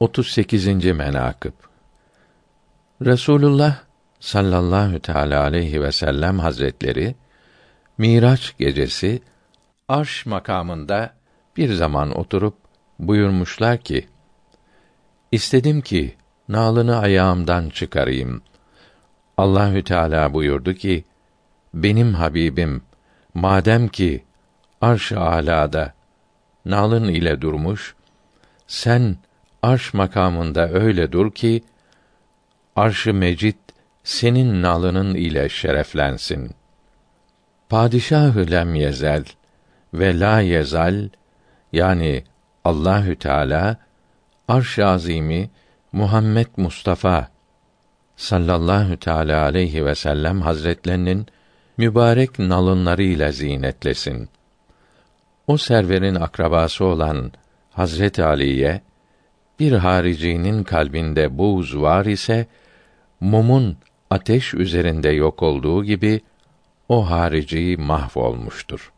38. menakıb Resulullah sallallahu teala aleyhi ve sellem hazretleri Miraç gecesi Arş makamında bir zaman oturup buyurmuşlar ki: İstedim ki nalını ayağımdan çıkarayım. Allahü Teala buyurdu ki: Benim Habibim madem ki arş-ı alada nalın ile durmuş, sen arş makamında öyle dur ki arş-ı mecid senin nalının ile şereflensin. Padişahı lem yezel ve la yezal yani Allahü Teala arş-ı azimi Muhammed Mustafa sallallahu teala aleyhi ve sellem hazretlerinin mübarek nalınlarıyla zinetlesin. O serverin akrabası olan Hazret Ali'ye bir haricinin kalbinde buğz var ise mumun ateş üzerinde yok olduğu gibi o harici mahvolmuştur.